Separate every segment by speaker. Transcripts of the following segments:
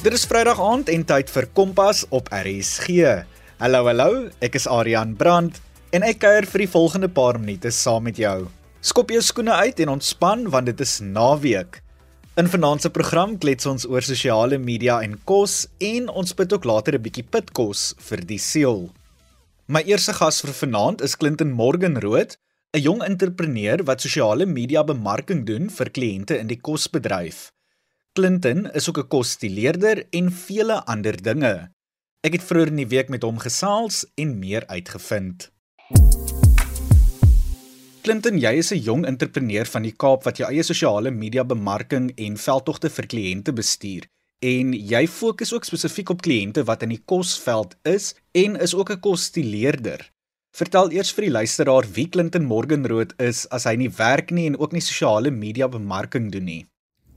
Speaker 1: Dit is Vrydag aand en tyd vir Kompas op RSG. Hallo hallo, ek is Adrian Brandt en ek kuier vir die volgende paar minute saam met jou. Skop jou skoene uit en ontspan want dit is naweek. In vanaand se program klets ons oor sosiale media en kos en ons pit ook later 'n bietjie pitkos vir die siel. My eerste gas vir vanaand is Clinton Morgenrood, 'n jong entrepreneur wat sosiale media bemarking doen vir kliënte in die kosbedryf. Clinton is ook 'n kosstileerder en vele ander dinge. Ek het vroeër in die week met hom gesels en meer uitgevind. Clinton, jy is 'n jong entrepreneur van die Kaap wat jou eie sosiale media bemarking en veldtogte vir kliënte bestuur. En jy fokus ook spesifiek op kliënte wat in die kosveld is en is ook 'n kosstileerder. Vertel eers vir die luisteraar wie Clinton Morgenrood is as hy nie werk nie en ook nie sosiale media bemarking doen nie.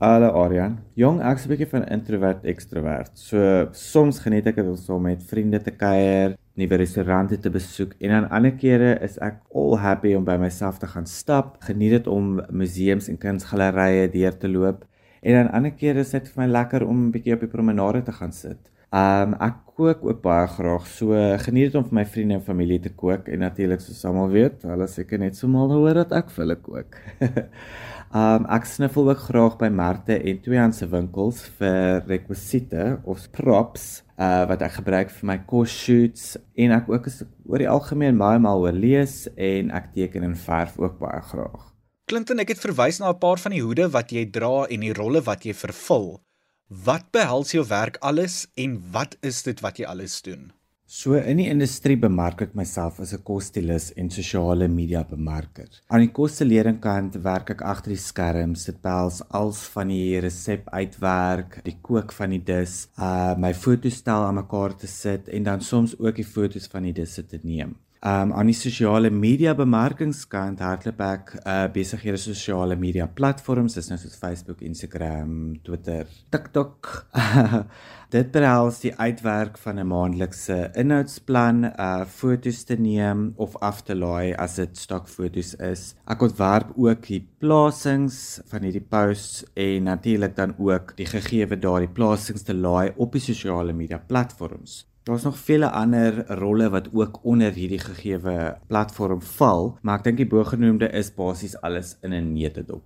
Speaker 2: Hallo Aryan. Jong, ek's 'n bietjie van introvert ekstrovert. So soms geniet ek dit om so met vriende te kuier, nuwe restaurante te besoek en dan ander kere is ek all happy om by myself te gaan stap. Geniet dit om museums en kunsgalerye deur te loop en dan ander kere is dit vir my lekker om 'n bietjie op die promenade te gaan sit. Um ek kook ook baie graag. So geniet dit om vir my vriende en familie te kook en natuurlik soos almal weet, hulle seker net so mal hoor dat ek vir hulle kook. Um ek sniffel ook graag by markte en tweehandse winkels vir rekwisiete of props uh wat ek gebruik vir my kos shoots en ek ook is oor die algemeen baie maal oor lees en ek teken en verf ook baie graag.
Speaker 1: Clinton, ek het verwys na 'n paar van die hoede wat jy dra en die rolle wat jy vervul. Wat behels jou werk alles en wat is dit wat jy alles doen?
Speaker 2: So in die industrie bemark ek myself as 'n kosstilis en sosiale media bemarker. Aan die kostelering-kant werk ek agter die skerms, dit behels als van die resep uitwerk, die kook van die dis, uh my fotostel aan mekaar te sit en dan soms ook die fotos van die disse te neem. Um aan die sosiale media bemarkingskant hardloop ek uh besighede sosiale media platforms, dis nou soos Facebook, Instagram, Twitter, TikTok. Dit behels die uitwerk van 'n maandelikse inhoudsplan, uh fotos te neem of af te laai as dit stokfoto's is. Ek ontwerp ook die plasings van hierdie posts en natuurlik dan ook die gegeewe daardie plasings te laai op die sosiale media platforms. Daar's nog vele ander rolle wat ook onder hierdie gegewe platform val, maar ek dink die bogenoemde is basies alles in 'n neutedop.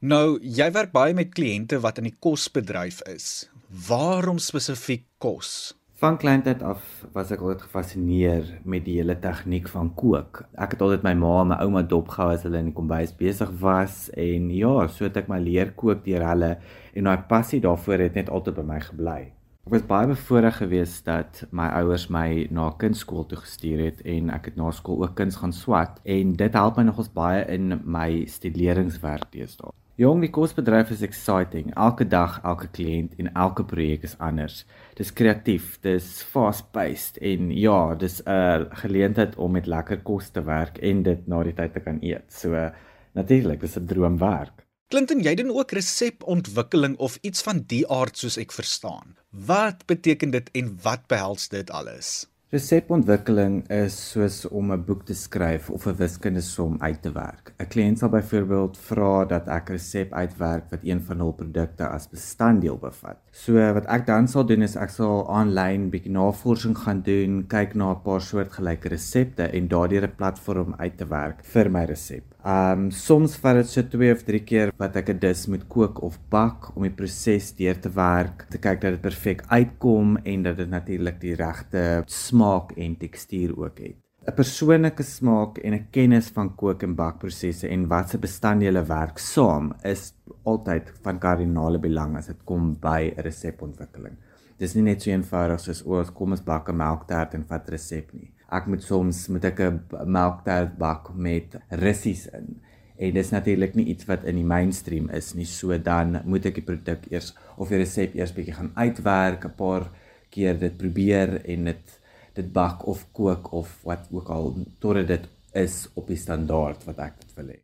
Speaker 1: Nou, jy werk baie met kliënte wat in die kosbedryf is. Waarom spesifiek kos?
Speaker 2: Van kleintyd af was ek altyd gefassineer met die hele tegniek van kook. Ek het altyd my ma en my ouma dopgehou as hulle in die kombuis besig was en ja, so het ek my leer kook deur hulle en daai passie daarvoor het net altyd by my gebly. Ek was baie bevoorreg geweest dat my ouers my na kunstskool toe gestuur het en ek het na skool ook kuns gaan swat en dit help my nogals baie in my studeringswerk teenoor. Jong, die kosbedryf is exciting. Elke dag, elke kliënt en elke projek is anders. Dis kreatief, dis fast-paced en ja, dis 'n geleentheid om met lekker kos te werk en dit na die tyd te kan eet. So natuurlik, dis 'n droomwerk.
Speaker 1: Clinton, jy doen ook resepontwikkeling of iets van die aard soos ek verstaan. Wat beteken dit en wat behels dit alles?
Speaker 2: Resepontwikkeling is soos om 'n boek te skryf of 'n wiskundesom uit te werk. 'n Kliënt sal byvoorbeeld vra dat ek 'n resep uitwerk wat een van hul produkte as bestanddeel bevat. So wat ek dan sal doen is ek sal aanlyn bietjie navorsing gaan doen, kyk na 'n paar soortgelyke resepte en daardeur 'n platform uit te werk vir my resep. Um soms vat dit so 2 of 3 keer wat ek 'n dis moet kook of bak om die proses deur te werk, te kyk dat dit perfek uitkom en dat dit natuurlik die regte smaak en tekstuur ook het. 'n Persoonlike smaak en 'n kennis van kook en bakprosesse en wat se bestanddele werk saam is altyd van kardinale belang as dit kom by 'n resepontwikkeling. Dis nie net so eenvoudig soos o, kom ons bak 'n melktert en vat resep nie. Ek moet soms moet ek 'n melktert bak met rissies in. En dis natuurlik nie iets wat in die mainstream is nie. So dan moet ek die produk eers of die resep eers bietjie gaan uitwerk, 'n paar keer dit probeer en dit dit bak of kook of wat ook al totdat dit is op die standaard wat ek dit wil hê.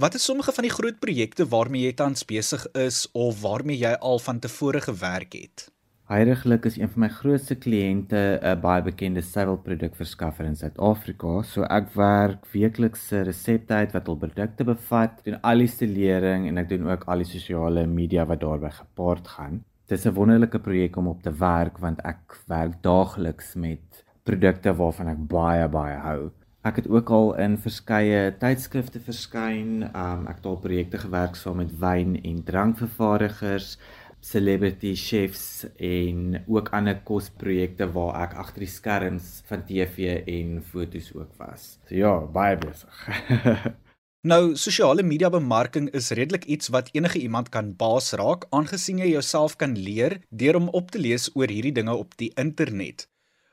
Speaker 1: Wat is sommige van die groot projekte waarmee jy tans besig is of waarmee jy al van tevore gewerk het?
Speaker 2: Heiliglik is een van my grootste kliënte 'n baie bekende suiwelprodukverskaffer in Suid-Afrika. So ek werk weekliks se resepte uit wat hul produkte bevat, doen al die stelering en ek doen ook al die sosiale media wat daarbey gepaard gaan. Dis 'n wonderlike projek om op te werk want ek werk daagliks met produkte waarvan ek baie baie hou. Ek het ook al in verskeie tydskrifte verskyn. Um ek het al projekte gewerk saam met wyn en drankvervaardigers, celebrity chefs en ook ander kosprojekte waar ek agter die skerms van TV en fotos ook was. So ja, baie besig.
Speaker 1: nou, sosiale media bemarking is redelik iets wat enige iemand kan baas raak aangesien jy jouself kan leer deur om op te lees oor hierdie dinge op die internet.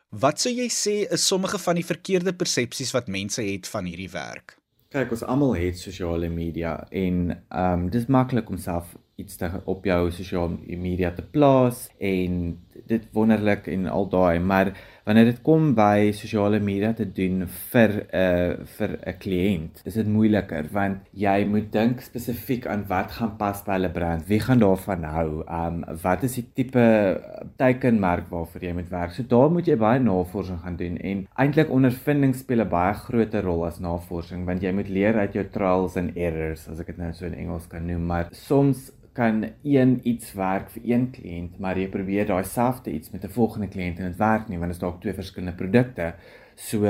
Speaker 1: Wat sou jy sê is sommige van die verkeerde persepsies wat mense het van hierdie werk?
Speaker 2: Kyk, ons almal het sosiale media en ehm um, dis maklik om self iets te op jou sosiale media te plaas en dit wonderlik en al daai maar wanneer dit kom by sosiale media te doen vir 'n uh, vir 'n kliënt is dit moeiliker want jy moet dink spesifiek aan wat gaan pas by hulle brand. Wie gaan daarvan hou? Um wat is die tipe teikenmerk waarvoor jy moet werk? So daar moet jy baie navorsing gaan doen en eintlik ondervinding speel 'n baie groot rol as navorsing want jy moet leer uit jou trials and errors as ek dit nou so in Engels kan noem maar soms kan een iets werk vir een kliënt, maar jy probeer daai selfde iets met 'n volgende kliënt en dit werk nie want dit is dalk twee verskillende produkte. So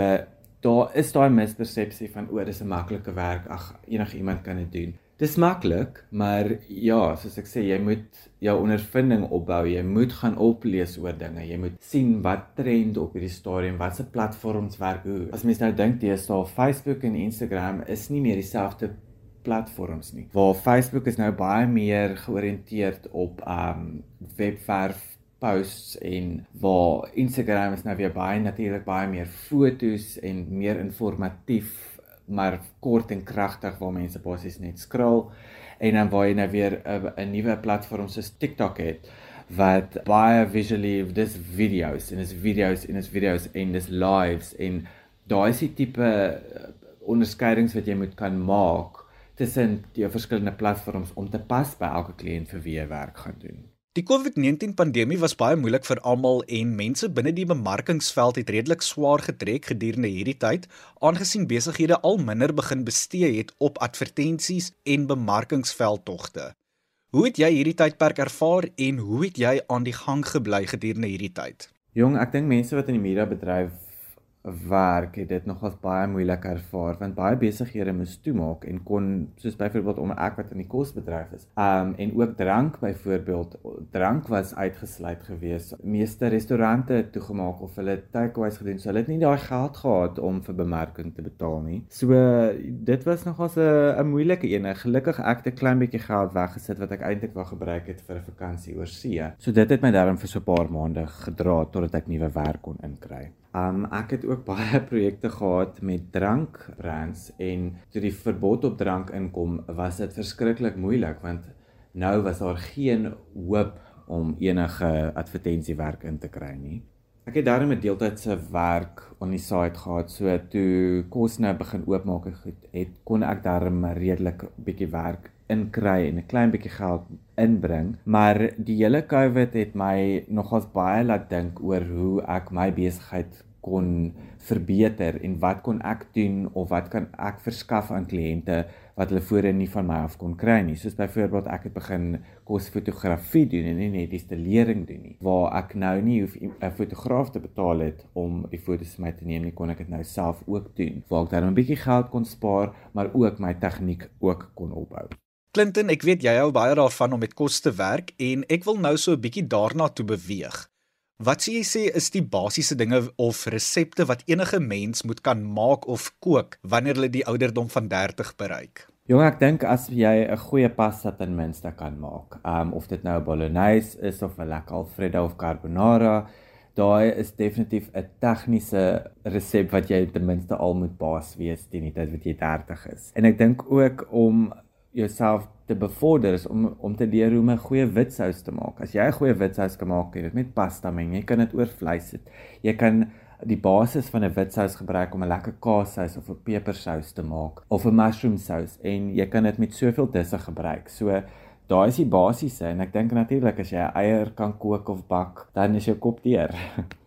Speaker 2: daar is daai mispersepsie van o, dis 'n maklike werk. Ag, enige iemand kan dit doen. Dis maklik, maar ja, soos ek sê, jy moet jou ondervinding opbou. Jy moet gaan oplees oor dinge. Jy moet sien wat trend op hierdie stadium, watse platforms werk hoe. As mens nou dink deesdae Facebook en Instagram is nie meer dieselfde platforms nie. Waar Facebook is nou baie meer georiënteerd op um webwerf posts en waar Instagram is nou weer baie natuurlik baie meer fotos en meer informatief maar kort en kragtig waar mense basies net scroll en dan waar jy nou weer 'n nuwe platform soos TikTok het wat baie visually dis videos en is videos en is videos en dis lives en daai is die tipe uh, onderskeidings wat jy moet kan maak tussen die verskillende platforms om te pas by elke kliënt vir wie jy werk gaan doen.
Speaker 1: Die COVID-19 pandemie was baie moeilik vir almal en mense binne die bemarkingsveld het redelik swaar getrek gedurende hierdie tyd, aangesien besighede al minder begin bestee het op advertensies en bemarkingsveldtogte. Hoe het jy hierdie tydperk ervaar en hoe het jy aan die gang gebly gedurende hierdie tyd?
Speaker 2: Jong, ek dink mense wat in die media bedryf werk het dit nogals baie moeilik ervaar want baie besighede moes toemaak en kon soos byvoorbeeld om ek wat in die kosbedryf is. Um en ook drank byvoorbeeld drank was uitgesluit gewees. Meeste restaurante het toegemaak of hulle takeaways gedoen. So hulle het nie daai geld gehad om vir bemarking te betaal nie. So dit was nogals 'n 'n moeilike een. Gelukkig ek het 'n klein bietjie geld weggesit wat ek eintlik wou gebruik het vir 'n vakansie oor see. So dit het my daarom vir so 'n paar maande gedra totdat ek nuwe werk kon inkry. Um ek het ook baie projekte gehad met drankbrands en toe die verbod op drank inkom, was dit verskriklik moeilik want nou was daar geen hoop om enige advertensiewerk in te kry nie. Ek het daarmee 'n deeltydse werk op die site gehad, so toe kos nou begin oopmaak het kon ek daarmee redelik bietjie werk inkry en 'n klein bietjie geld inbring, maar die hele COVID het my nogals baie laat dink oor hoe ek my besigheid kon verbeter en wat kon ek doen of wat kan ek verskaf aan kliënte wat hulle voorheen nie van my af kon kry nie. Soos byvoorbeeld ek het begin kosfotografie doen en nie net installering doen nie. Waar ek nou nie hoef 'n fotograaf te betaal het om die foto's vir my te neem nie, kon ek dit nou self ook doen. Waar ek dan 'n bietjie geld kon spaar, maar ook my tegniek ook kon opbou.
Speaker 1: Clinton, ek weet jy hou baie daarvan om met kos te werk en ek wil nou so 'n bietjie daarna toe beweeg. Wat sê jy sê is die basiese dinge of resepte wat enige mens moet kan maak of kook wanneer hulle die ouderdom van 30 bereik?
Speaker 2: Jong, ek dink as jy 'n goeie pasta ten minste kan maak, um of dit nou bolognese is of 'n lekker alfredo of carbonara, daai is definitief 'n tegniese resep wat jy ten minste al moet baas wees teen die tyd wat jy 30 is. En ek dink ook om jouself te bevorder is om om te leer hoe om 'n goeie witsous te maak. As jy 'n goeie witsous kan maak, jy dit met pasta meng, jy kan dit oor vleis sit. Jy kan die basis van 'n witsous gebruik om 'n lekker kaassous of 'n pepersous te maak of 'n mushroom sous en jy kan dit met soveel disse gebruik. So daai is die basiese en ek dink natuurlik as jy 'n eier kan kook of bak, dan is jou kop deur.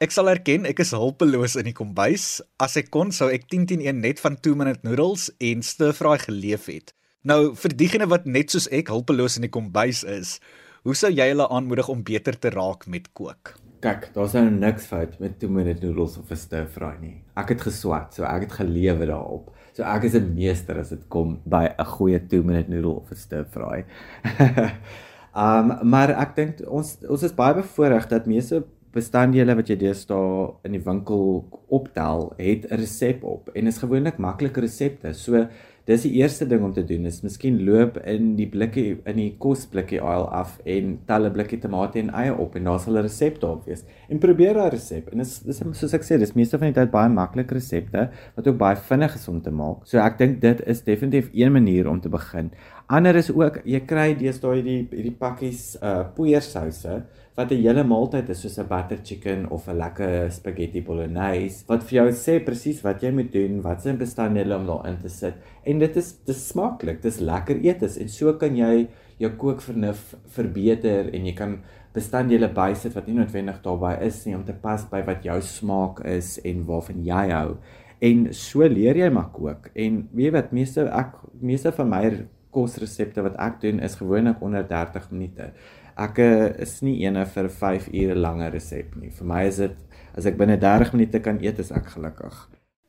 Speaker 1: Ek sal erken ek is hulpeloos in die kombuis. As ek kon sou ek 10 teen 1 net van 2 minute noodles en stir fry geleef het. Nou vir diegene wat net soos ek hulpeloos in die kombuis is, Hoe sou jy hulle aanmoedig om beter te raak met kook?
Speaker 2: Kyk, daar's nou niks fout met 2 minute noodles of 'n stir fry nie. Ek het geswat, so ek het gelewe daarop. So ek is 'n meester as dit kom by 'n goeie 2 minute noodle of 'n stir fry. um maar ek dink ons ons is baie bevoordeel dat meeste bestanddele wat jy deesdae in die winkel optel, het 'n resep op en is gewoonlik maklike resepte. So dis die eerste ding om te doen is miskien loop in die blikkie in die kosblikkie aisle af en tel 'n blikkie tomate en eie op en daar sal 'n resep daarop wees. En probeer daai resep. En dis dis soos ek sê, dis meeste van die tyd baie maklike resepte wat ook baie vinnig is om te maak. So ek dink dit is definitief een manier om te begin. Ander is ook jy kry deesdae hierdie hierdie pakkies uh poeiersouse wat 'n hele maaltyd is soos 'n butter chicken of 'n lekker spaghetti bolognese wat vir jou sê presies wat jy moet doen, wat se bestanddele om daarin te sit. En dit is dis smaaklik, dis lekker eetes en so kan jy jou kookvernuf verbeter en jy kan bestanddele bysit wat nie noodwendig daarbey is nie om te pas by wat jou smaak is en waarvan jy hou. En so leer jy maar kook. En weet wat meeste ek meeste van my kosresepte wat ek doen is gewoonlik onder 30 minute ek eh, is nie eene vir 5 ure lange resep nie. Vir my is dit as ek binne 30 minute kan eet, is ek gelukkig.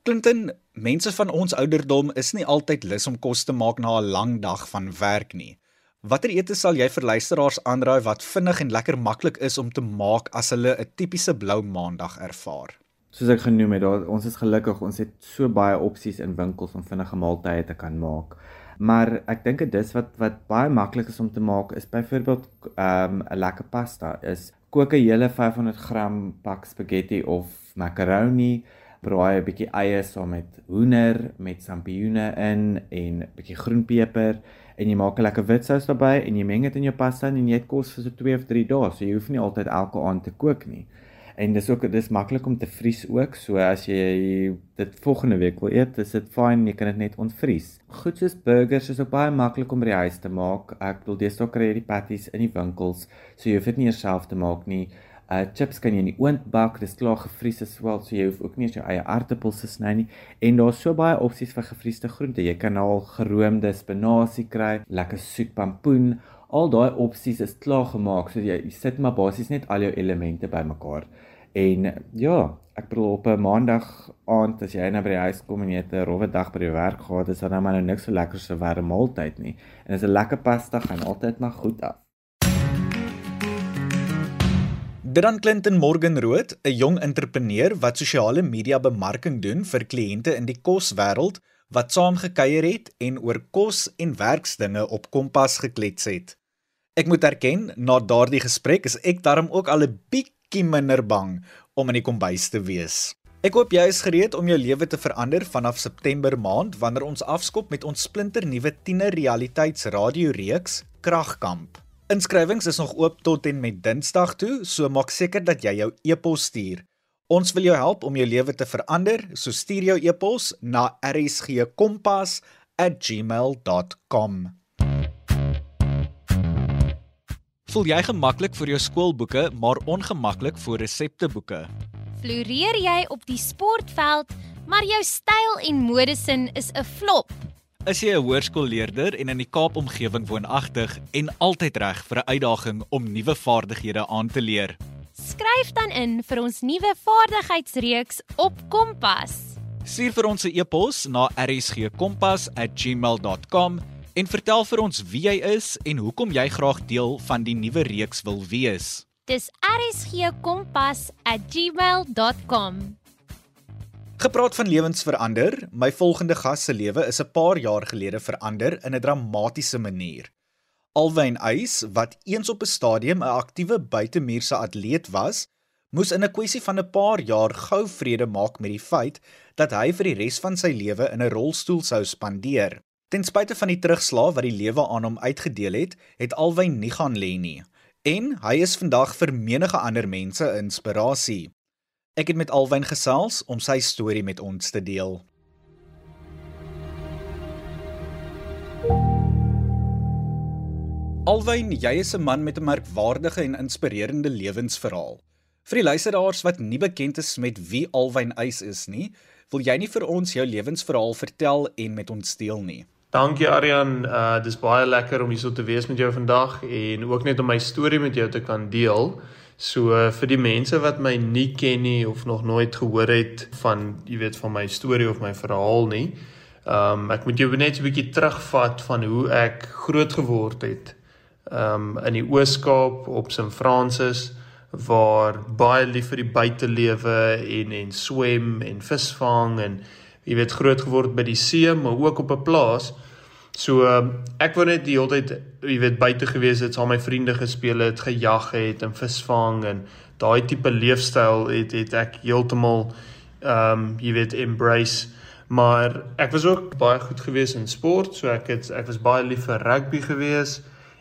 Speaker 1: Clinton, mense van ons ouderdom is nie altyd lus om kos te maak na 'n lang dag van werk nie. Watter ete sal jy vir luisteraars aanraai wat vinnig en lekker maklik is om te maak as hulle 'n tipiese blou maandag ervaar?
Speaker 2: Soos ek genoem het, ons is gelukkig, ons het so baie opsies in winkels om vinnige maaltye te kan maak. Maar ek dink dit is wat wat baie maklik is om te maak is byvoorbeeld ehm, 'n um, lekker pasta is kook 'n hele 500 gram pak spaghetti of macaroni, braai 'n bietjie eie saam met hoender met sampioene in en 'n bietjie groenpeper en jy maak 'n lekker witsous daarbey en jy meng dit in jou pasta en jy eet kos vir so 2 of 3 dae. So jy hoef nie altyd elke aand te kook nie. En dis ook dis maklik om te vries ook. So as jy dit volgende week wil eet, is dit fyn, jy kan dit net ontvries. Goed soos burgers is ook baie maklik om by die huis te maak. Ek bedoel ook kry jy die patties in die winkels, so jy hoef dit nie self te maak nie. Uh chips kan jy in die oond bak, dis klaar gevries as wel, so jy hoef ook nie jou eie aartappels te sny nie. En daar's so baie opsies vir gevriesde groente. Jy kan al geroomde spinasie kry, lekker soet pampoen. Al daai opsies is klaar gemaak, so jy, jy sit maar basies net al jou elemente bymekaar. En ja, ek bedoel op 'n maandag aand as jy nou by die huis kom en jy het 'n rowwe dag by die werk gehad, is dan nou maar nou niks so lekker so warm maaltyd nie. En as 'n lekker pasta gaan altyd maar goed af.
Speaker 1: Dan Clinton Morgenrood, 'n jong entrepreneur wat sosiale media bemarking doen vir kliënte in die koswêreld wat saam gekuier het en oor kos en werksdinge op Kompas geklets het. Ek moet erken, na daardie gesprek is ek darm ook al 'n bietjie bietjie minder bang om in die kombuis te wees. Ek hoop jy is gereed om jou lewe te verander vanaf September maand wanneer ons afskop met ons splinter nuwe tiener realiteitsradio reeks Kragkamp. Inskrywings is nog oop tot en met Dinsdag toe, so maak seker dat jy jou e-pos stuur. Ons wil jou help om jou lewe te verander, so stuur jou e-pos na rsgkompas@gmail.com. Voel jy gemaklik vir jou skoolboeke, maar ongemaklik vir resepteboeke?
Speaker 3: Floreer jy op die sportveld, maar jou styl en modesin is 'n flop?
Speaker 1: Is jy 'n hoërskoolleerder en in die Kaap omgewing woonagtig en altyd reg vir 'n uitdaging om nuwe vaardighede aan te leer?
Speaker 3: Skryf dan in vir ons nuwe vaardigheidsreeks op Kompas.
Speaker 1: Stuur vir ons 'n e-pos na rsgkompas@gmail.com En vertel vir ons wie jy is en hoekom jy graag deel van die nuwe reeks wil wees.
Speaker 3: Dis rsgkompas@gmail.com.
Speaker 1: Gepraat van lewens verander, my volgende gas se lewe is 'n paar jaar gelede verander in 'n dramatiese manier. Alwyn Eis, wat eens op 'n stadium 'n aktiewe buitemuurse atleet was, moes in 'n kwessie van 'n paar jaar gou vrede maak met die feit dat hy vir die res van sy lewe in 'n rolstoel sou spandeer. Ten spyte van die terugslag wat die lewe aan hom uitgedeel het, het Alwyn nie gaan lê nie. En hy is vandag vir menige ander mense inspirasie. Ek het met Alwyn gesels om sy storie met ons te deel. Alwyn, jy is 'n man met 'n merkwaardige en inspirerende lewensverhaal. Vir die luisteraars wat nie bekend is met wie Alwyn Eis is nie, wil jy nie vir ons jou lewensverhaal vertel en met ons deel nie?
Speaker 4: Dankie Aryan, uh dis baie lekker om hier so te wees met jou vandag en ook net om my storie met jou te kan deel. So uh, vir die mense wat my nie ken nie of nog nooit gehoor het van, jy weet, van my storie of my verhaal nie. Um ek moet jou net 'n bietjie terugvat van hoe ek groot geword het. Um in die Oos-Kaap op St. Francis waar baie lief vir die buitelewe en en swem en visvang en jy weet groot geword by die see maar ook op 'n plaas. So um, ek wou net die hele tyd jy weet buite gewees het, saam met my vriende gespeel het, gejag het en visvang en daai tipe leefstyl het het ek heeltemal ehm um, jy weet embrace maar ek was ook baie goed gewees in sport, so ek het ek was baie lief vir rugby gewees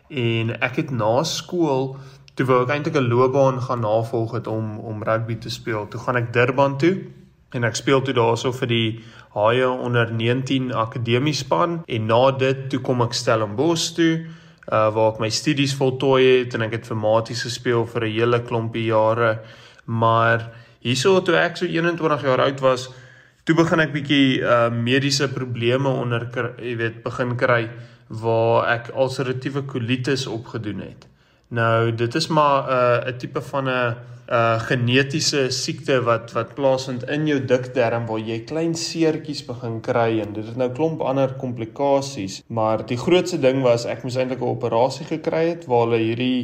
Speaker 4: en ek het na skool toe wou ek eintlik 'n loopbaan gaan navolg het om om rugby te speel. Toe gaan ek Durban toe en ek speel toe daarso vir die Haie onder 19 akademiespan en na dit toe kom ek Stellenbosch toe uh waar ek my studies voltooi het en ek het vir maties gespeel vir 'n hele klompie jare. Maar hierso toe ek so 21 jaar oud was toe begin ek bietjie uh mediese probleme onder jy weet begin kry waar ek ulceratiewe kolitis opgedoen het. Nou dit is maar 'n uh, tipe van 'n uh genetiese siekte wat wat plaasvind in jou dikterm waar jy klein seertjies begin kry en dit het nou klomp ander komplikasies maar die grootste ding was ek moes eintlik 'n operasie gekry het waar hulle hierdie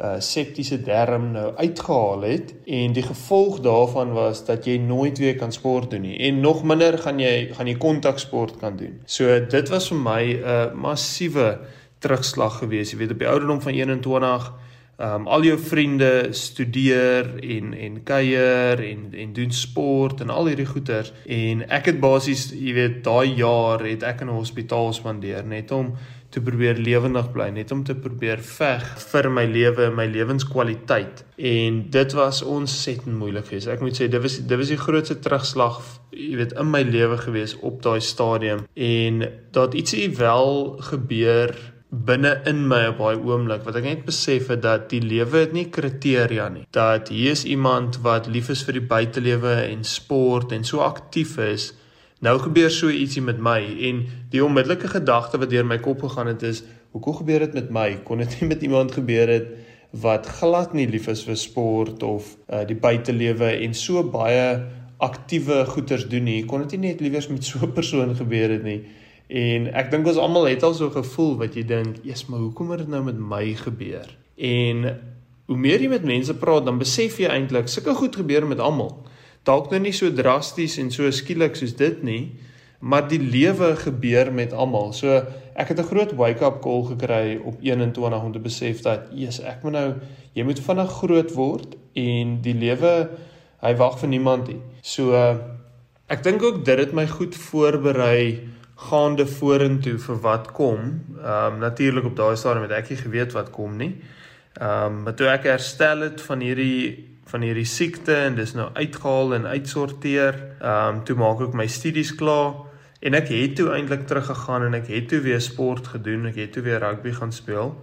Speaker 4: uh septiese darm nou uitgehaal het en die gevolg daarvan was dat jy nooit weer kan sport doen nie en nog minder gaan jy gaan jy kontaksport kan doen. So dit was vir my 'n uh, massiewe terugslag gewees. Jy weet op die ouderdom van 21 Ehm um, al jou vriende studeer en en kuier en en doen sport en al hierdie goeters en ek het basies, jy weet, daai jaar het ek in 'n hospitaal spandeer net om te probeer lewendig bly, net om te probeer veg vir my lewe en my lewenskwaliteit. En dit was ontsettend moeilik geweest. Ek moet sê dit was dit was die grootste terugslag, jy weet, in my lewe geweest op daai stadium en dat ietsie wel gebeur binne in my op daai oomblik wat ek net besef het dat die lewe het nie kriteria nie. Dat hier is iemand wat lief is vir die buitelewe en sport en so aktief is. Nou gebeur so ietsie met my en die onmiddellike gedagte wat deur my kop gegaan het is, hoekom gebeur dit met my? Kon dit nie met iemand gebeur het wat glad nie lief is vir sport of uh, die buitelewe en so baie aktiewe goeders doen nie? Kon dit nie net liewers met so 'n persoon gebeur het nie? En ek dink ons almal het al so gevoel wat jy dink, "Jesus, maar hoekom het dit nou met my gebeur?" En hoe meer jy met mense praat, dan besef jy eintlik sulke goed gebeur met almal. Dalk nou nie so drasties en so skielik soos dit nie, maar die lewe gebeur met almal. So ek het 'n groot wake-up call gekry op 21 om te besef dat, "Jesus, ek moet nou jy moet vinnig groot word en die lewe hy wag vir niemand nie." So ek dink ook dit het my goed voorberei gaande vorentoe vir wat kom. Ehm um, natuurlik op daai stadium het ek nie geweet wat kom nie. Ehm um, maar toe ek herstel het van hierdie van hierdie siekte en dis nou uitgehaal en uitsorteer. Ehm um, toe maak ek my studies klaar en ek het toe eintlik teruggegaan en ek het toe weer sport gedoen. Ek het toe weer rugby gaan speel.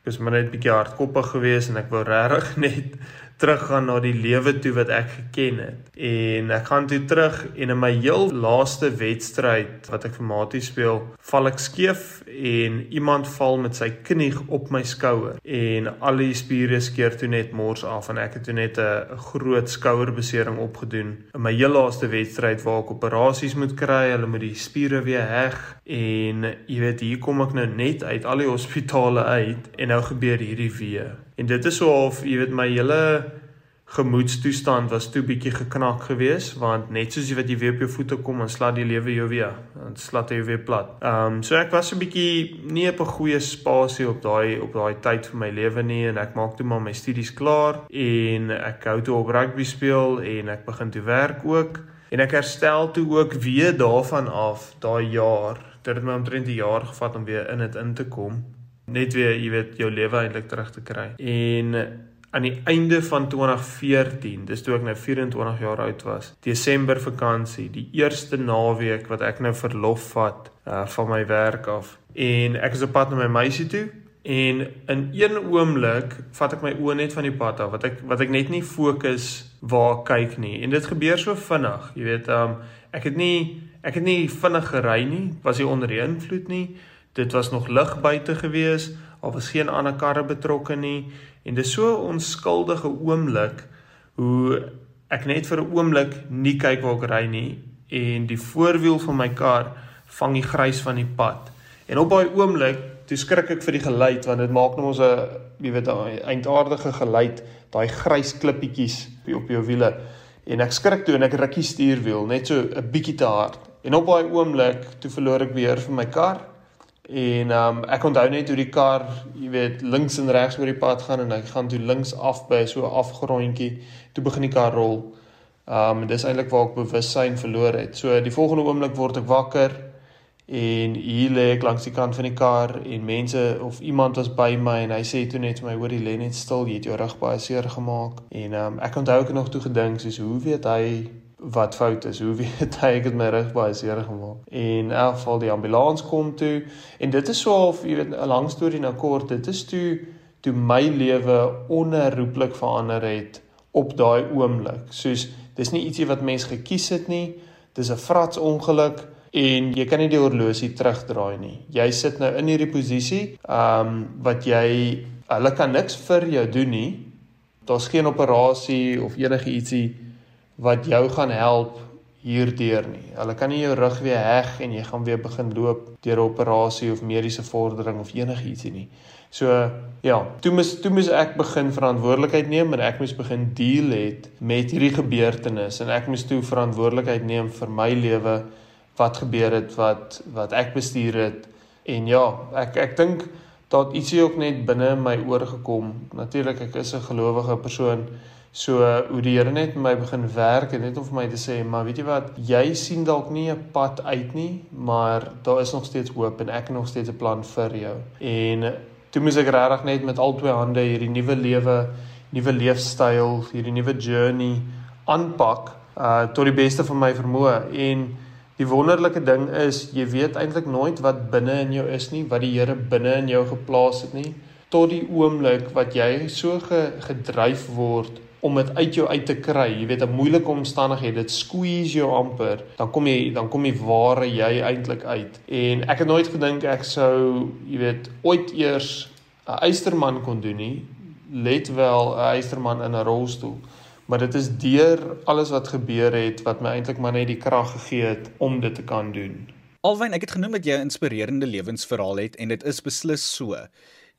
Speaker 4: Ek was maar net 'n bietjie hardkoppig geweest en ek wou regtig net teruggaan na die lewe toe wat ek geken het. En ek gaan toe terug en in my heel laaste wedstryd wat ek vir Matie speel, val ek skeef en iemand val met sy knie op my skouer en al die spiere skeur toe net mors af en ek het toe net 'n groot skouerbesering opgedoen. In my heel laaste wedstryd waar ek operasies moet kry, hulle moet die spiere weer heg en jy weet hier kom ek nou net uit al die hospitale uit en nou gebeur hierdie weer. En dit is so half, jy weet my hele gemoedstoestand was toe bietjie geknak geweest want net soos jy wat jy weer op jou voete kom en slat die lewe jou weer dan slat hy weer plat. Ehm um, so ek was 'n bietjie nie op 'n goeie spasie op daai op daai tyd vir my lewe nie en ek maak toe maar my studies klaar en ek hou toe op rugby speel en ek begin toe werk ook en ek herstel toe ook weer daarvan af daai jaar. Dit het my omtrent 'n jaar gevat om weer in dit in te kom net weer, jy weet, jou lewe eintlik terug te kry. En aan die einde van 2014, dis toe ek nou 24 jaar oud was, Desember vakansie, die eerste naweek wat ek nou verlof vat uh van my werk af. En ek is op pad na my meisie toe en in een oomblik vat ek my oë net van die pad af wat ek wat ek net nie fokus waar kyk nie. En dit gebeur so vinnig, jy weet, um ek het nie Ek het nie vinnig gery nie, was nie onder die invloed nie. Dit was nog lig buite gewees, al was geen ander karre betrokke nie en dis so 'n onskuldige oomblik hoe ek net vir 'n oomblik nie kyk waar ek ry nie en die voorwiel van my kar vang die grys van die pad. En op daai oomblik, toe skrik ek vir die geluid want dit maak net ons 'n jy weet 'n eindaardige geluid, daai grys klippietjies op jou wiele. En ek skrik toe en ek ruk die stuurwiel net so 'n bietjie te hard. En op daai oomblik, toe verloor ek beheer van my kar. En um ek onthou net hoe die kar, jy weet, links en regs oor die pad gaan en ek gaan toe links af by so 'n afgrondjie. Toe begin die kar rol. Um dis eintlik waar ek bewussyn verloor het. So die volgende oomblik word ek wakker en hier lê ek langs die kant van die kar en mense of iemand was by my en hy sê toe net vir my hoor jy lê net stil, jy het jou rug baie seer gemaak. En um ek onthou ek het nog toe gedink soos hoe weet hy wat fout is. Hoe weet hy ek het my rug baie seer gemaak. En in elk geval die ambulans kom toe en dit is so of jy weet 'n lang storie na kort, dit is toe toe my lewe onherroepelik verander het op daai oomblik. Soos dis nie ietsie wat mens gekies het nie. Dis 'n frats ongeluk en jy kan nie die horlosie terugdraai nie. Jy sit nou in hierdie posisie, ehm um, wat jy hulle kan niks vir jou doen nie. Daar's geen operasie of enige ietsie wat jou gaan help hierdeur nie. Hulle kan nie jou rug weer heg en jy gaan weer begin loop deur 'n operasie of mediese vordering of enigiets nie. So ja, toe moes toe moes ek begin verantwoordelikheid neem en ek moes begin deel het met hierdie gebeurtenis en ek moes toe verantwoordelikheid neem vir my lewe wat gebeur het wat wat ek bestuur het en ja, ek ek dink dat ietsie ook net binne my oor gekom. Natuurlik ek is 'n gelowige persoon So hoe die Here net met my begin werk en net om vir my te sê, maar weet jy wat, jy sien dalk nie 'n pad uit nie, maar daar is nog steeds hoop en ek het nog steeds 'n plan vir jou. En toe moes ek regtig net met al twee hande hierdie nuwe lewe, nuwe leefstyl, hierdie nuwe journey aanpak uh tot die beste van my vermoë en die wonderlike ding is jy weet eintlik nooit wat binne in jou is nie wat die Here binne in jou geplaas het nie tot die oomblik wat jy so gedryf word om dit uit jou uit te kry. Jy weet 'n moeilike omstandighede, dit squeeze jou amper. Dan kom jy dan kom jy waar jy eintlik uit. En ek het nooit gedink ek sou, jy weet, ooit eers 'n eysterman kon doen nie. Let wel 'n eysterman in 'n rolstoel. Maar dit is deur alles wat gebeur het wat my eintlik maar net die krag gegee het om dit te kan doen.
Speaker 1: Alwyn, ek het genoem dat jy 'n inspirerende lewensverhaal het en dit is beslis so.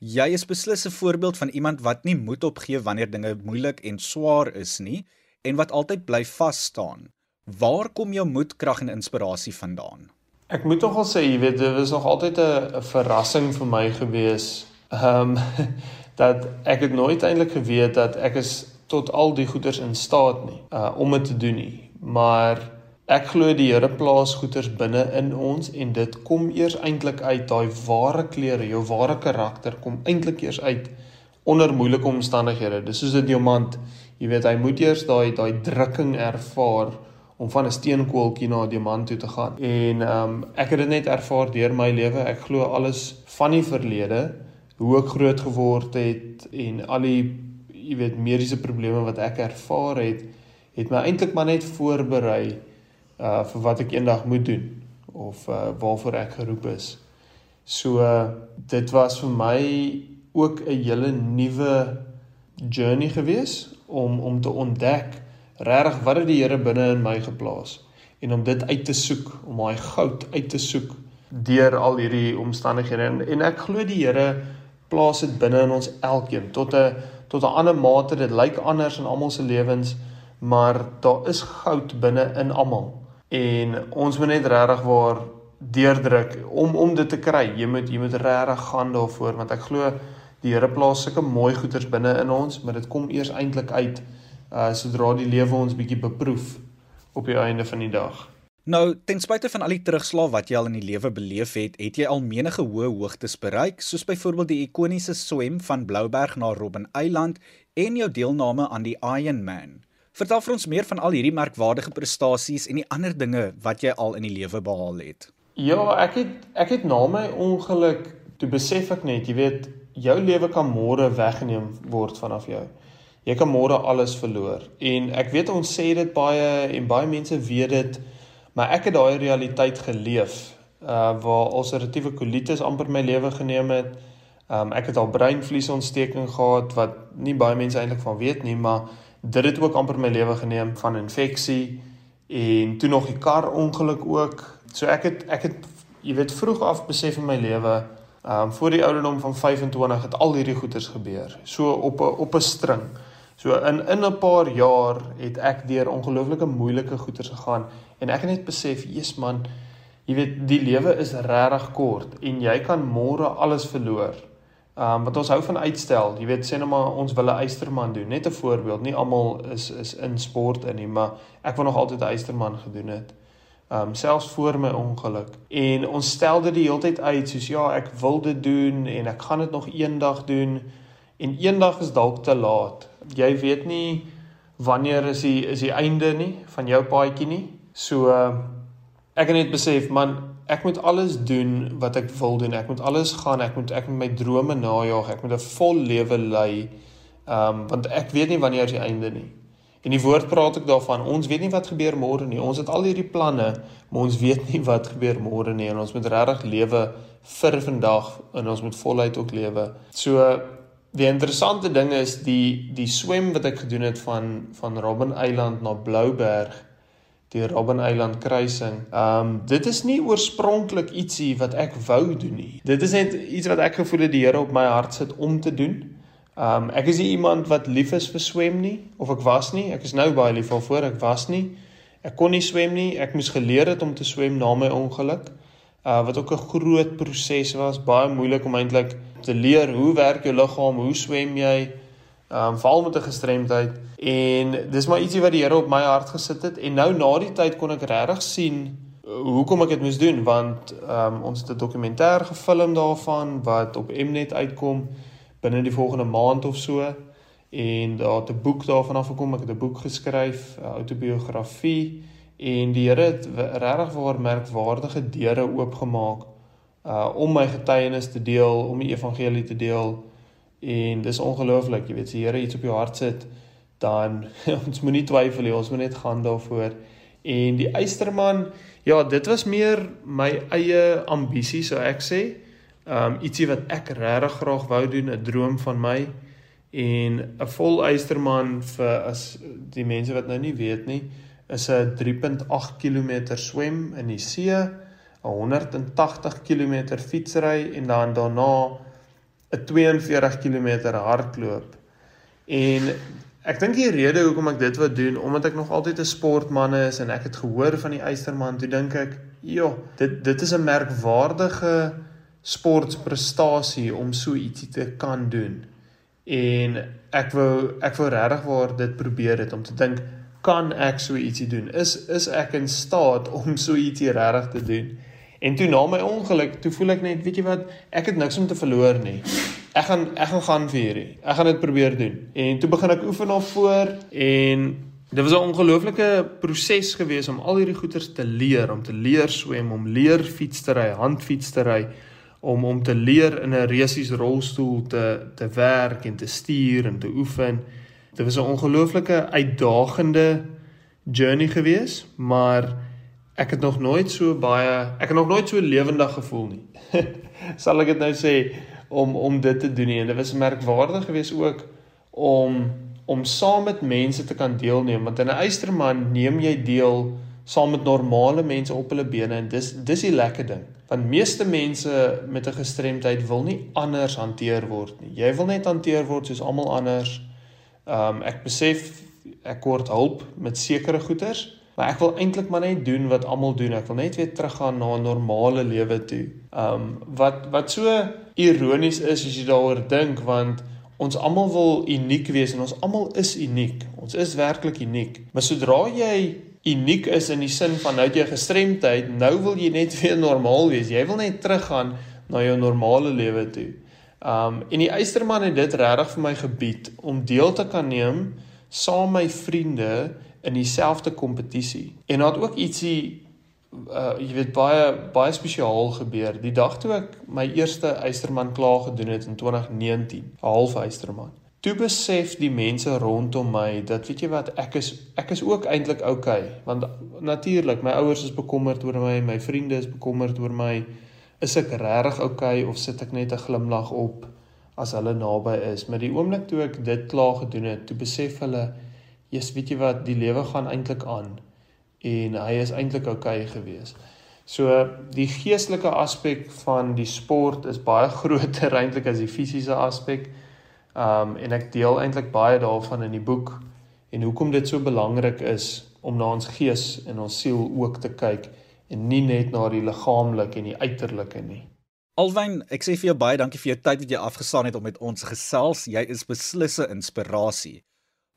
Speaker 1: Jy is beslis 'n voorbeeld van iemand wat nie moed opgee wanneer dinge moeilik en swaar is nie en wat altyd bly vas staan. Waar kom jou moed, krag en inspirasie vandaan?
Speaker 4: Ek moet nogal sê, jy weet, dit was nog altyd 'n verrassing vir my gewees. Ehm um, dat ek het nooit eintlik geweet dat ek is tot al die goeders in staat nie uh om dit te doen nie. Maar Ek glo die Here plaas goeders binne in ons en dit kom eers eintlik uit daai ware kleure, jou ware karakter kom eintlik eers uit onder moeilike omstandighede. Dis soos 'n diamant. Jy weet, hy moet eers daai daai drukking ervaar om van 'n steenkooltjie na 'n diamant toe te gaan. En ehm um, ek het dit net ervaar deur my lewe. Ek glo alles van die verlede, hoe ek groot geword het en al die jy weet mediese probleme wat ek ervaar het, het my eintlik maar net voorberei uh vir wat ek eendag moet doen of uh waarvoor ek geroep is. So uh, dit was vir my ook 'n hele nuwe journey gewees om om te ontdek regtig wat het die Here binne in my geplaas en om dit uit te soek, om daai goud uit te soek deur al hierdie omstandighede en, en ek glo die Here plaas dit binne in ons elkeen tot 'n tot 'n ander mate dit lyk anders in almal se lewens maar daar is goud binne in almal en ons moet net regtig waar deurdruk om om dit te kry. Jy moet jy moet regtig gaan daarvoor want ek glo die Here plaas sulke mooi goeders binne in ons, maar dit kom eers eintlik uit uh sodra die lewe ons bietjie beproef op die einde van die dag.
Speaker 1: Nou, ten spyte van al die terugslae wat jy al in die lewe beleef het, het jy al menige hoë hoogtes bereik, soos byvoorbeeld die ikoniese swem van Blouberg na Robben Eiland en jou deelname aan die Ironman. Vertel vir ons meer van al hierdie merkwaardige prestasies en die ander dinge wat jy al in die lewe behaal het.
Speaker 4: Ja, ek het ek het na my ongeluk toe besef ek net, jy weet, jou lewe kan môre weggeneem word vanaf jou. Jy kan môre alles verloor. En ek weet ons sê dit baie en baie mense weet dit, Maar ek het daai realiteit geleef uh waar ulceratiewe kolitis amper my lewe geneem het. Um ek het al breinvliesontsteking gehad wat nie baie mense eintlik van weet nie, maar dit het ook amper my lewe geneem van infeksie en toe nog die kar ongeluk ook. So ek het ek het jy weet vroeg af besef in my lewe, um voor die ouderdom van 25 het al hierdie goeters gebeur. So op 'n op 'n string. So in in 'n paar jaar het ek deur ongelooflike moeilike goeters gegaan en ek het net besef, "Jesus man, jy weet die lewe is regtig kort en jy kan môre alles verloor." Um wat ons hou van uitstel. Jy weet sê nou maar ons wil 'n eysterman doen. Net 'n voorbeeld. Nie almal is is in sport in nie, maar ek wou nog altyd 'n eysterman gedoen het. Um selfs voor my ongeluk. En ons stel dit die hele tyd uit soos ja, ek wil dit doen en ek gaan dit nog eendag doen. En eendag is dalk te laat. Jy weet nie wanneer is die is die einde nie van jou paadjie nie. So uh, ek het net besef man ek moet alles doen wat ek wil doen. Ek moet alles gaan. Ek moet ek moet my drome najag. Ek moet 'n vol lewe lei. Ehm um, want ek weet nie wanneer is die einde nie. En die woord praat ek daarvan. Ons weet nie wat gebeur môre nie. Ons het al hierdie planne, maar ons weet nie wat gebeur môre nie en ons moet regtig lewe vir vandag en ons moet voluit ook lewe. So die interessante ding is die die swem wat ek gedoen het van van Robben Eiland na Blouberg die Robben Eiland kruising. Ehm um, dit is nie oorspronklik ietsie wat ek wou doen nie. Dit is net iets wat ek gevoel het die Here op my hart sit om te doen. Ehm um, ek is nie iemand wat lief is vir swem nie of ek was nie. Ek is nou baie lief daarvoor. Ek was nie. Ek kon nie swem nie. Ek moes geleer het om te swem na my ongeluk. Uh wat ook 'n groot proses was, baie moeilik om eintlik te leer hoe werk jou liggaam, hoe swem jy? Um, veral met 'n gestremdheid. En dis maar ietsie wat die Here op my hart gesit het en nou na die tyd kon ek regtig sien uh, hoekom ek dit moes doen want um, ons het 'n dokumentêr gefilm daarvan wat op Mnet uitkom binne die volgende maand of so. En daar het 'n boek daarvan afgekom. Ek het 'n boek geskryf 'n autobiografie. En die Here het regtig waar merkwaardige deure oopgemaak uh om my getuienis te deel om die evangelie te deel En dis ongelooflik, jy weet, as die Here iets op jou hart sit, dan ons moenie twyfel nie, ons moet net gaan daarvoor. En die eysterman, ja, dit was meer my eie ambisie, sou ek sê. Um ietsie wat ek regtig graag wou doen, 'n droom van my. En 'n vol eysterman vir as die mense wat nou nie weet nie, is 'n 3.8 km swem in die see, 'n 180 km fietsry en dan daarna 'n 42 km hardloop. En ek dink die rede hoekom ek dit wou doen, omdat ek nog altyd 'n sportman is en ek het gehoor van die eysterman, toe dink ek, "Jo, dit dit is 'n merkwaardige sportprestasie om so ietsie te kan doen." En ek wou ek wou regtig waar dit probeer het om te dink, "Kan ek so ietsie doen? Is is ek in staat om so ietsie regtig te doen?" En toe na my ongeluk, toe voel ek net, weet jy wat, ek het niks om te verloor nie. Ek gaan ek gaan gaan vir hierdie. Ek gaan dit probeer doen. En toe begin ek oefen op voor en dit was 'n ongelooflike proses gewees om al hierdie goeters te leer, om te leer swem, om leer fiets te ry, handfiets te ry, om om te leer in 'n resies rolstoel te te werk en te stuur en te oefen. Dit was 'n ongelooflike uitdagende journey gewees, maar ek het nog nooit so baie ek het nog nooit so lewendig gevoel nie. Sal ek dit nou sê om om dit te doen nie. En dit was merkwaardig geweest ook om om saam met mense te kan deelneem want in 'n eysterman neem jy deel saam met normale mense op hulle bene en dis dis die lekker ding. Want meeste mense met 'n gestremdheid wil nie anders hanteer word nie. Jy wil net hanteer word soos almal anders. Um ek besef ek kort hulp met sekere goeders, Maar ek wil eintlik maar net doen wat almal doen. Ek wil net weer teruggaan na 'n normale lewe toe. Um wat wat so ironies is as jy daaroor dink want ons almal wil uniek wees en ons almal is uniek. Ons is werklik uniek. Maar sodra jy uniek is in die sin van nou jy gestremdheid, nou wil jy net weer normaal wees. Jy wil net teruggaan na jou normale lewe toe. Um en die Eysterman het dit regtig vir my gebied om deel te kan neem saam met my vriende in dieselfde kompetisie. En daar het ook ietsie uh jy weet baie baie spesiaal gebeur. Die dag toe ek my eerste eysterman klaar gedoen het in 2019, 'n half eysterman. toe besef die mense rondom my dat weet jy wat ek is ek is ook eintlik okay want natuurlik my ouers is bekommerd oor my my vriende is bekommerd oor my is ek regtig okay of sit ek net 'n glimlag op as hulle naby is maar die oomblik toe ek dit klaar gedoen het toe besef hulle jy's weet jy wat die lewe gaan eintlik aan en hy is eintlik okay geweest so die geestelike aspek van die sport is baie groter eintlik as die fisiese aspek Um en ek deel eintlik baie daarvan in die boek en hoekom dit so belangrik is om na ons gees en ons siel ook te kyk en nie net na die liggaamlike en die uiterlike nie.
Speaker 1: Alwyn, ek sê vir jou baie dankie vir jou tyd wat jy afgestaan het om met ons gesels. Jy is beslisse inspirasie.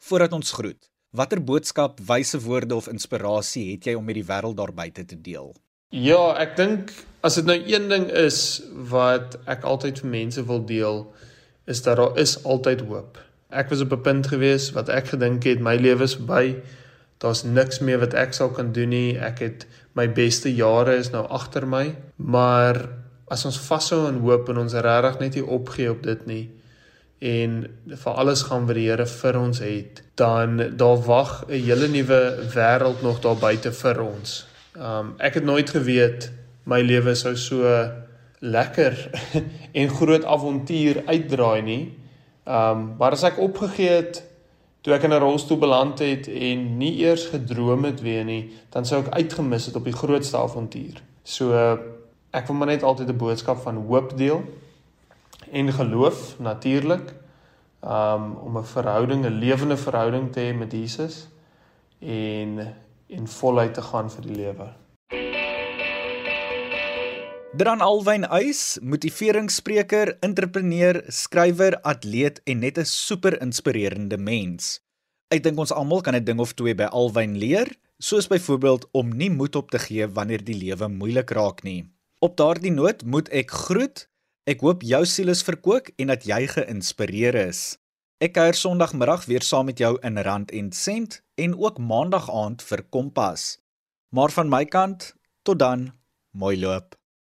Speaker 1: Voordat ons groet, watter boodskap, wyse woorde of inspirasie het jy om met die wêreld daar buite te deel?
Speaker 4: Ja, ek dink as dit nou een ding is wat ek altyd vir mense wil deel, is dat daar is altyd hoop. Ek was op 'n punt gewees wat ek gedink het my lewe is verby. Daar's niks meer wat ek sou kan doen nie. Ek het my beste jare is nou agter my, maar as ons vashou aan hoop en ons regtig net nie opgee op dit nie en vir alles gaan wat die Here vir ons het, dan daar wag 'n hele nuwe wêreld nog daar buite vir ons. Um ek het nooit geweet my lewe sou so lekker en groot avontuur uitdraai nie. Um maar as ek opgegee het toe ek in 'n rolstoel beland het en nie eers gedroom het weer nie, dan sou ek uitgemis het op die grootste avontuur. So ek wil maar net altyd 'n boodskap van hoop deel en geloof natuurlik. Um om 'n verhouding, 'n lewende verhouding te hê met Jesus en en voluit te gaan vir die lewe.
Speaker 1: Dran Alwyn Uys, motiveringsspreker, entrepreneur, skrywer, atleet en net 'n super inspirerende mens. Ek dink ons almal kan 'n ding of twee by Alwyn leer, soos byvoorbeeld om nie moed op te gee wanneer die lewe moeilik raak nie. Op daardie noot moet ek groet. Ek hoop jou siel is verkoop en dat jy geïnspireer is. Ek kuier Sondagmiddag weer saam met jou in Rand en Sent en ook Maandag aand vir Kompas. Maar van my kant, tot dan, mooi loop.